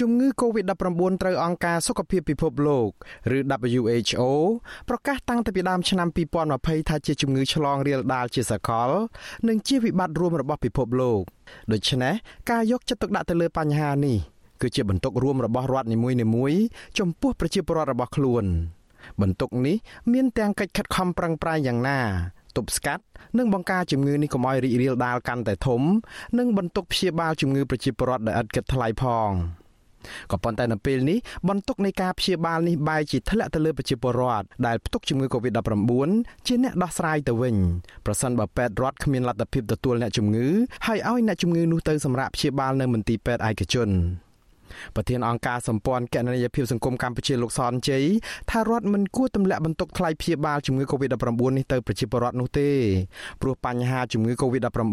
ជំងឺ Covid-19 ត្រូវអង្គការសុខភាពពិភពលោកឬ WHO ប្រកាសតាំងពីដើមឆ្នាំ2020ថាជាជំងឺឆ្លងរាលដាលជាសកល និងជាវិបត្តិរួមរបស់ពិភពលោកដូច្នេះការយកចិត្តទុកដាក់ទៅលើបញ្ហានេះគឺជាបន្ទុករួមរបស់រដ្ឋនីមួយៗចំពោះប្រជាពលរដ្ឋរបស់ខ្លួន បន្ទុកនេះមានទាំងកិច្ចខិតខំប្រឹងប្រែងយ៉ាងណាទប់ស្កាត់និងបង្ការជំងឺនេះកុំឲ្យរីករាលដាលកាន់តែធំ និងបន្ទុកព្យាបាលជំងឺប្រជាពលរដ្ឋដែលឥតគិតថ្លៃផង ក៏ប៉ុន្តែនៅពេលនេះបន្ទុកនៃការព្យាបាលនេះបែរជាធ្លាក់ទៅលើប្រជាពលរដ្ឋដែលផ្ទុកជំងឺ Covid-19 ជាអ្នកដោះស្រាយទៅវិញប្រសិនបើពេទ្យរដ្ឋគ្មានលទ្ធភាពទទួលអ្នកជំងឺហើយឲ្យអ្នកជំងឺនោះទៅសម្រាប់ព្យាបាលនៅមន្ទីរពេទ្យឯកជនប្រធានអង្គការសម្ព័ន្ធគណនេយ្យភាពសង្គមកម្ពុជាលោកសនជ័យថារដ្ឋមិនគួរទម្លាក់បន្ទុកថ្លៃព្យាបាលជំងឺ Covid-19 នេះទៅប្រជាពលរដ្ឋនោះទេព្រោះបញ្ហាជំងឺ Covid-19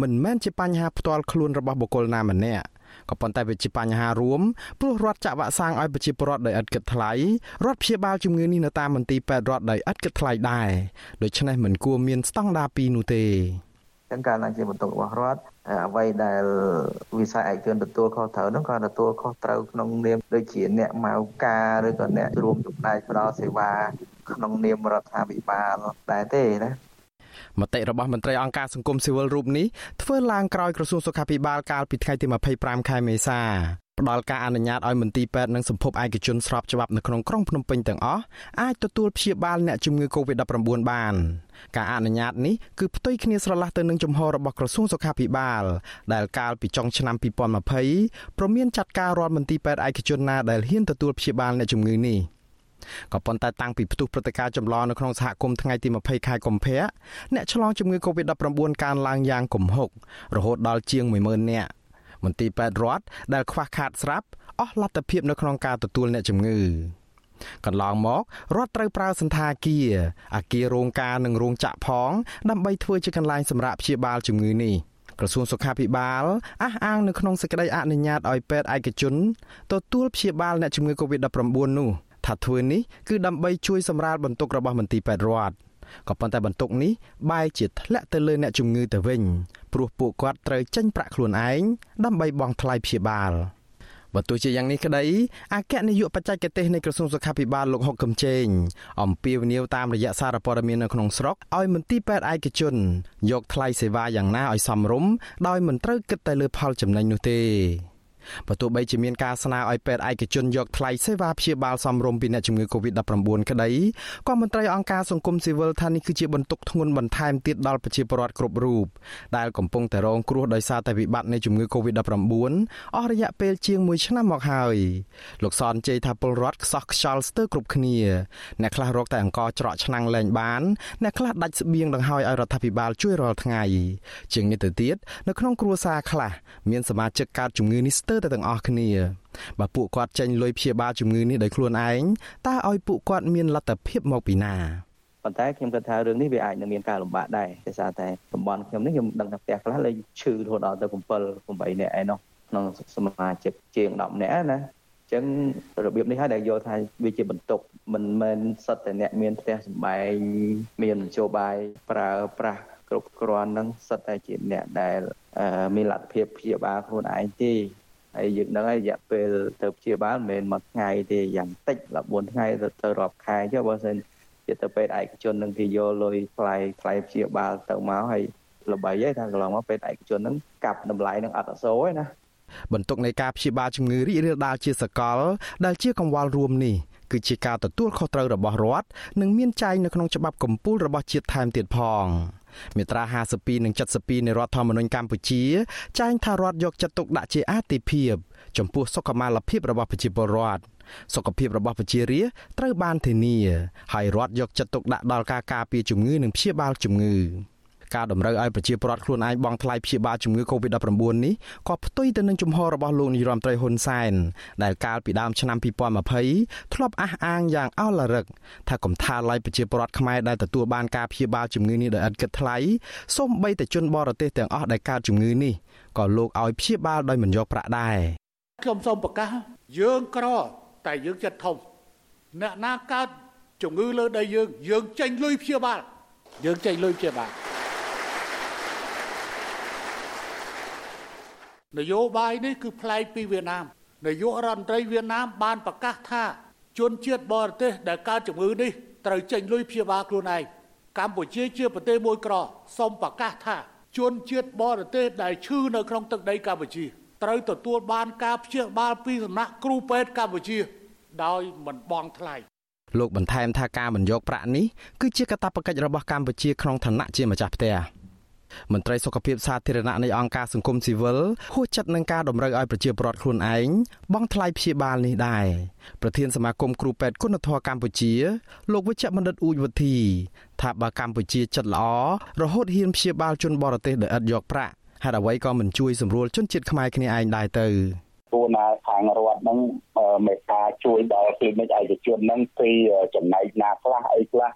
មិនមែនជាបញ្ហាផ្ទាល់ខ្លួនរបស់បុគ្គលណាម្នាក់ ក៏ប៉ុន្តែវាជាបញ្ហារួមព្រោះរដ្ឋចាក់វ៉ាក់សាំងឲ្យប្រជាពលរដ្ឋដោយឥតគិតថ្លៃរដ្ឋព្យាបាលជំងឺនេះនៅតាមមន្ទីរពេទ្យរដ្ឋដោយឥតគិតថ្លៃដែរដូច្នេះមិនគួរមានស្តង់ដារពីរនោះទេចឹងការឡើងជាបន្ទុករបស់រដ្ឋអ្វីដែលវិស័យឯកជនទទួលខុសត្រូវនោះក៏ទទួលខុសត្រូវក្នុងនាមដូចជាអ្នកម៉ៅការឬក៏អ្នករួមចំណែកផ្ដល់សេវាក្នុងនាមរដ្ឋាភិបាលដែរទេណា មតិរបស់មន្ត្រីអង្គការសង្គមស៊ីវិលរូបនេះធ្វើឡើងក្រោយក្រសួងសុខាភិបាលកាលពីថ្ងៃទី25ខែមេសាផ្ដល់ការអនុញ្ញាតឲ្យមន្ទីរពេទ្យនិងសម្ភពឯកជនស្របច្បាប់នៅក្នុងក្រុងភ្នំពេញទាំងអស់អាចទទួលព្យាបាលអ្នកជំងឺ Covid-19 បានការអនុញ្ញាតនេះគឺផ្ទុយគ្នាស្រឡះទៅនឹងជំហររបស់ក្រសួងសុខាភិបាល ដែលកាលពីចុងឆ្នាំ2020ព្រមានចាត់ការរដ្ឋមន្ទីរពេទ្យឯកជនណាដែលហ៊ានទទួលព្យាបាលអ្នកជំងឺនេះ ក៏ប៉ុន្តែតាំងពីផ្ទុះព្រឹត្តិការណ៍ចម្លងនៅក្នុងសហគមន៍ថ្ងៃទី20ខែកុម្ភៈអ្នកឆ្លងជំងឺ Covid-19 កើនឡើងយ៉ាងគំហុករហូតដល់ជាង10000នាក់មន្ទីរពេទ្យរដ្ឋដែលខ្វះខាតស្រាប់អស់លទ្ធភាពនៅក្នុងការទទួលអ្នកជំងឺកន្លងមករដ្ឋត្រូវប្រើសន្តាគារអាគាររោងការនិងរោងចក្រផង ដើម្បីធ្វើជាកន្លែងសម្រាប់ព្យាបាលជំងឺនេះក្រសួងសុខាភិបាលអះអាងនៅក្នុងសេចក្តីអនុញ្ញាតឲ្យពេទ្យឯកជនទទួលព្យាបាលអ្នកជំងឺ Covid-19 នោះ ថាធ្វើនេះគឺដើម្បីជួយសម្រាលបន្ទុករបស់មន្ទីរពេទ្យរដ្ឋក៏ប៉ុន្តែបន្ទុកនេះបែរជាធ្លាក់ទៅលើអ្នកជំងឺទៅវិញព្រោះពួកគាត់ត្រូវចេញប្រាក់ខ្លួនឯងដើម្បីបង់ថ្លៃព្យាបាលបើទោះជាយ៉ាងនេះក្តីអគ្គនាយកបច្ចេកទេសនៃក្រសួងសុខាភិបាលលោកហុកកំជេងអំពាវនាវតាមរយៈសារព័ត៌មាននៅក្នុងស្រុកឲ្យមន្ទីរពេទ្យឯកជនយកថ្លៃសេវាយ៉ាងណាឲ្យសមរម្យដោយមិនត្រូវគិតតែលើផលចំណេញនោះទេ បើទោះបីជាមានការស្នើឲ្យពេទ្យឯកជនយកថ្លៃសេវាព្យាបាលសមរម្យពីអ្នកជំងឺ Covid-19 ក្តីក៏មន្ត្រីអង្គការសង្គមស៊ីវិលថានេះគឺជាបន្ទុកធ្ងន់បន្ថែមទៀតដល់ប្រជាពលរដ្ឋគ្រប់រូបដែលកំពុងតែរងគ្រោះដោយសារតែវិបត្តិនៃជំងឺ Covid-19 អស់រយៈពេលជាង1ឆ្នាំមកហើយលោកសនជ័យថាពលរដ្ឋខ្សោះខ្យល់ស្ទើរគ្រប់គ្នាអ្នកខ្លះរកតែអង្គច្រកឆ្នាំងលែងបានអ្នកខ្លះដាច់ស្បៀងដង្ហើយឲ្យរដ្ឋាភិបាលជួយរាល់ថ្ងៃជាងនេះទៅទៀតនៅក្នុងគ្រួសារខ្លះមានសមាជិកកើតជំងឺនេះស្ទើរតែទាំងអស់គ្នាបើពួកគាត់ចេញលុយព្យាបាលជំងឺនេះដោយខ្លួនឯងតើឲ្យពួកគាត់មានលទ្ធភាពមកពីណាប៉ុន្តែខ្ញុំគិតថារឿងនេះវាអាចនឹងមានការលំបាកដែរដោយសារតែតំបន់ខ្ញុំនេះខ្ញុំដឹងថាផ្ទះខ្លះលេខឈឺរហូតដល់ទៅ7 8នាក់ឯណោះក្នុងសមាជិកជាង10នាក់ណាអញ្ចឹងរបៀបនេះហើយដែលយកថាវាជាបន្ទុកមិនមែនសិតតែអ្នកមានផ្ទះសម្បែងមាននយោបាយប្រើប្រាស់គ្រប់គ្រាន់នឹងសិតតែជាអ្នកដែលមានលទ្ធភាពព្យាបាលខ្លួនឯងទេ ហើយយើងដឹងហើយរយៈពេលទៅព្យាបាលមិនមែនមួយថ្ងៃទេយ៉ាងតិច14ថ្ងៃទៅទៅរាប់ខែចុះបើមិនជាទៅពេទ្យឯកជននឹងគេយកលុយថ្លៃថ្លៃព្យាបាលទៅមកហើយល្បីហើយថាកន្លងមកពេទ្យឯកជននឹងកាប់តម្លៃនឹងអត់អសូរឯណាបន្ទុកនៃការព្យាបាលជំងឺរីករាលដាលជាសកល ដែលជាកង្វល់រួមនេះគឺជាការទទួលខុសត្រូវរបស់រដ្ឋនិងមានចែងនៅក្នុងច្បាប់កម្ពុជារបស់ជាតិថែមទៀតផង មាត្រា52និង72នៃរដ្ឋធម្មនុញ្ញកម្ពុជា ចែងថារដ្ឋយកចិត្តទុកដាក់ជាអាទិភាពចំពោះសុខុមាលភាពរបស់ប្រជាពលរដ្ឋសុខភាពរបស់ប្រជារាស្ត្រត្រូវបានធានា ហើយរដ្ឋយកចិត្តទុកដាក់ដល់ការការពារជំងឺនិងព្យាបាលជំងឺ ការតម្រូវឲ្យប្រជាពលរដ្ឋខ្លួនឯងបង់ថ្លៃព្យាបាលជំងឺ Covid-19 នេះក៏ផ្ទុយទៅនឹងជំហររបស់លោកនាយរដ្ឋមន្ត្រីហ៊ុនសែនដែលកាលពីដើមឆ្នាំ2020ធ្លាប់អះអាងយ៉ាងអល់រឹកថាកំថាឡៃប្រជាពលរដ្ឋខ្មែរដែលទទួលបានការព្យាបាលជំងឺនេះដោយឥតគិតថ្លៃសូម្បីតែជនបរទេសទាំងអស់ដែលកើតជំងឺនេះក៏លោកឲ្យព្យាបាលដោយមិនយកប្រាក់ដែរខ្ញុំសូមប្រកាសយើងក្រតែយើងចិត្តធំអ្នកណាកើតជំងឺលើដីយើងយើងចេញលុយព្យាបាលយើងចេញលុយព្យាបាល នយោបាយនេះគឺប្លែកពីវៀតណាមនាយករដ្ឋមន្ត្រីវៀតណាមបានប្រកាសថាជនជាតិបរទេសដែលកើតជំងឺនេះត្រូវចេញលុយព្យាបាលខ្លួនឯងកម្ពុជាជាប្រទេសមួយក្រសូមប្រកាសថាជនជាតិបរទេសដែលឈឺនៅក្នុងទឹកដីកម្ពុជាត្រូវទទួលបានការព្យាបាលពីសំណាក់គ្រូពេទ្យកម្ពុជាដោយមិនបង់ថ្លៃលោកបន្ថែមថាការមិនយកប្រាក់នេះគឺជាកាតព្វកិច្ចរបស់កម្ពុជាក្នុងឋានៈជាម្ចាស់ផ្ទះ មន្ត្រីសុខភាពសាធារណៈនៃអង្គការសង្គមស៊ីវិលហួសចិត្តនឹងការតម្រូវឲ្យប្រជាពលរដ្ឋខ្លួនឯងបង់ថ្លៃព្យាបាលនេះដែរប្រធានសមាគមគ្រូពេទ្យគុណធម៌កម្ពុជា លោកវិជ្ជបណ្ឌិតអ៊ូចវុធីថាបើកម្ពុជាចិត្តល្អរហូតហ៊ានព្យាបាលជនបរទេសដោយឥតយកប្រាក់ហេតុអ្វីក៏មិនជួយសម្រួលជនជាតិខ្មែរគ្នាឯងដែរទៅគួរណាខាងរដ្ឋនឹងមេត្តាជួយដល់គ្លីនិកឯកជននឹងពីចំណែកណាខ្លះអីខ្លះ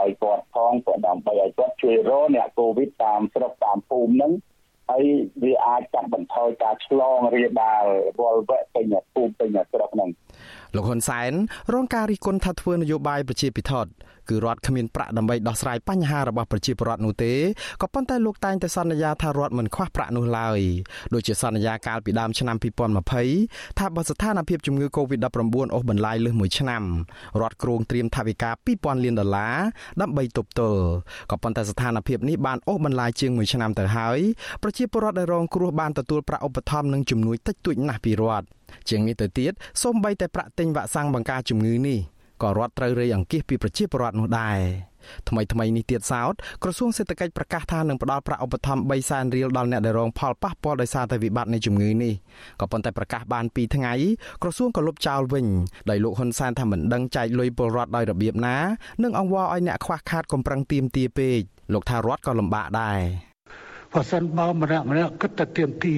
ឲ្យគាត់ផងព្រោះដើម្បីឲ្យគាត់ជួយរកអ្នកកូវីដតាមស្រុកតាមភូមិហ្នឹងហើយវាអាចកាត់បន្ថយការឆ្លងរាលដាលវល់វែកពេញភូមិពេញស្រុកហ្នឹង លោកហ៊ុនសែនរងការរិះគន់ថាធ្វើនយោបាយប្រជាពិធដ្ឋគឺរដ្ឋគ្មានប្រាក់ដើម្បីដោះស្រាយបញ្ហារបស់ប្រជាពលរដ្ឋនោះទេក៏ប៉ុន្តែលោកតែងតែសន្យាថារដ្ឋមិនខ្វះប្រាក់នោះឡើយដូចជាសន្យាកាលពីដើមឆ្នាំ2020ថាបើស្ថានភាពជំងឺ Covid-19 អូសបន្លាយលើសមួយឆ្នាំរដ្ឋគ្រោងត្រៀមថវិកា2000លានដុល្លារដើម្បីទប់ទល់ក៏ប៉ុន្តែស្ថានភាពនេះបានអូសបន្លាយជាងមួយឆ្នាំទៅហើយប្រជាពលរដ្ឋដែលរងគ្រោះបានទទួលប្រាក់ឧបត្ថម្ភនិងជំនួយតិចតួចណាស់ពីរដ្ឋ ជាងនេះទៅទៀតសូម្បីតែប្រាក់ទិញវ៉ាក់សាំងបង្ការជំងឺនេះក៏រដ្ឋត្រូវរៃអង្គាសពីប្រជាពលរដ្ឋនោះដែរថ្មីថ្មីនេះទៀតសោតក្រសួងសេដ្ឋកិច្ចប្រកាសថានឹងផ្ដល់ប្រាក់ឧបត្ថម្ភ3សែនរៀលដល់អ្នកដែលរងផលប៉ះពាល់ដោយសារតែវិបត្តិនៃជំងឺនេះក៏ប៉ុន្តែប្រកាសបាន2ថ្ងៃក្រសួងក៏លុបចោលវិញដោយលោកហ៊ុនសែនថាមិនដឹងចែកលុយពលរដ្ឋដោយរបៀបណានិងអង្វរឲ្យអ្នកខ្វះខាតកំប្រឹងទៀមទាពេកលោកថារដ្ឋក៏លំបាកដែរបើសិនបើម្នាក់ម្នាក់គិតតែទៀមទា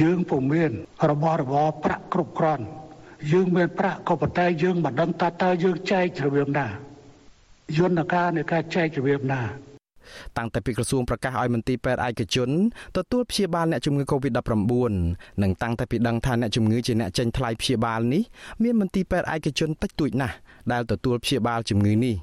យើងពុំមានរបស់របរប្រាក់គ្រប់គ្រាន់យើងមានប្រាក់ក៏ប៉ុន្តែយើងមិនដឹងតើតើយើងចែករបៀបណាយន្តការនៃការចែករបៀបណាតាំងតែពីក្រសួងប្រកាសឲ្យមន្ទីរពេទ្យឯកជនទទួលព្យាបាលអ្នកជំងឺ Covid-19 និងតាំងតែពីដឹងថាអ្នកជំងឺជាអ្នកចេញថ្លៃព្យាបាលនេះមានមន្ទីរពេទ្យឯកជនតិចតួចណាស់ដែលទទួលព្យាបាលជំងឺនេះ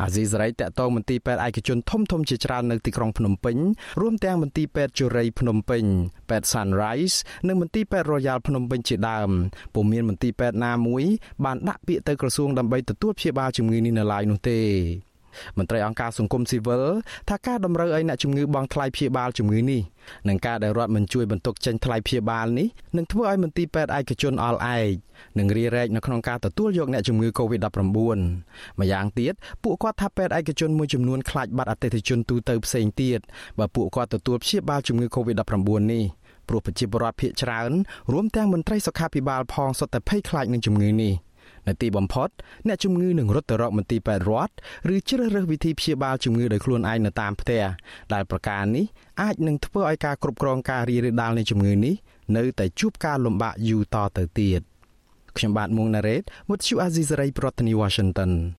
អាស៊ីសេរីតកតងមន្ទីរពេទ្យឯកជនធំធំជាច្រើននៅទីក្រុងភ្នំពេញរួមទាំងមន្ទីរពេទ្យជរីភ្នំពេញពេទ្យ Sunrise និងមន្ទីរពេទ្យ Royal ភ្នំពេញជាដើមពុំមានមន្ទីរពេទ្យណាមួយបានដាក់ពាក្យទៅក្រសួងដើម្បីទទួលព្យាបាលជំងឺនេះនៅឡើយនោះទេ មន្ត្រីអង្គការសង្គមស៊ីវិលថាការតម្រូវឲ្យអ្នកជំងឺបង់ថ្លៃព្យាបាលជំងឺនេះនិងការដែលរដ្ឋមិនជួយបន្ទុកចេញថ្លៃព្យាបាលនេះនឹងធ្វើឲ្យមន្ទីរពេទ្យឯកជនអល់ឯកនិងរារែកនៅក្នុងការទទួលយកអ្នកជំងឺ Covid-19 ម្យ៉ាងទៀតពួកគាត់ថាពេទ្យឯកជនមួយចំនួនខ្លាចបាត់អតិថិជនទូទៅផ្សេងទៀតបើពួកគាត់ទទួលព្យាបាលជំងឺ Covid-19 នេះព្រោះប្រជាពលរដ្ឋភាគច្រើនរួមទាំងមន្ត្រីសុខាភិបាលផងសុទ្ធតែភ័យខ្លាចនឹងជំងឺនេះ។ នៅទីបំផុតអ្នកជំងឺនឹងរត់ទៅរកមន្ទីរពេទ្យរដ្ឋឬជ្រើសរើសវិធីព្យាបាលជំងឺដោយខ្លួនឯងនៅតាមផ្ទះដែលប្រការនេះអាចនឹងធ្វើឲ្យការគ្រប់គ្រងការរីករាលដាលនៃជំងឺនេះនៅតែជួបការលំបាកយូរតទៅទៀតខ្ញុំបាទមួងណារ៉េត With you Azizi Saray ប្រធានាទី Washington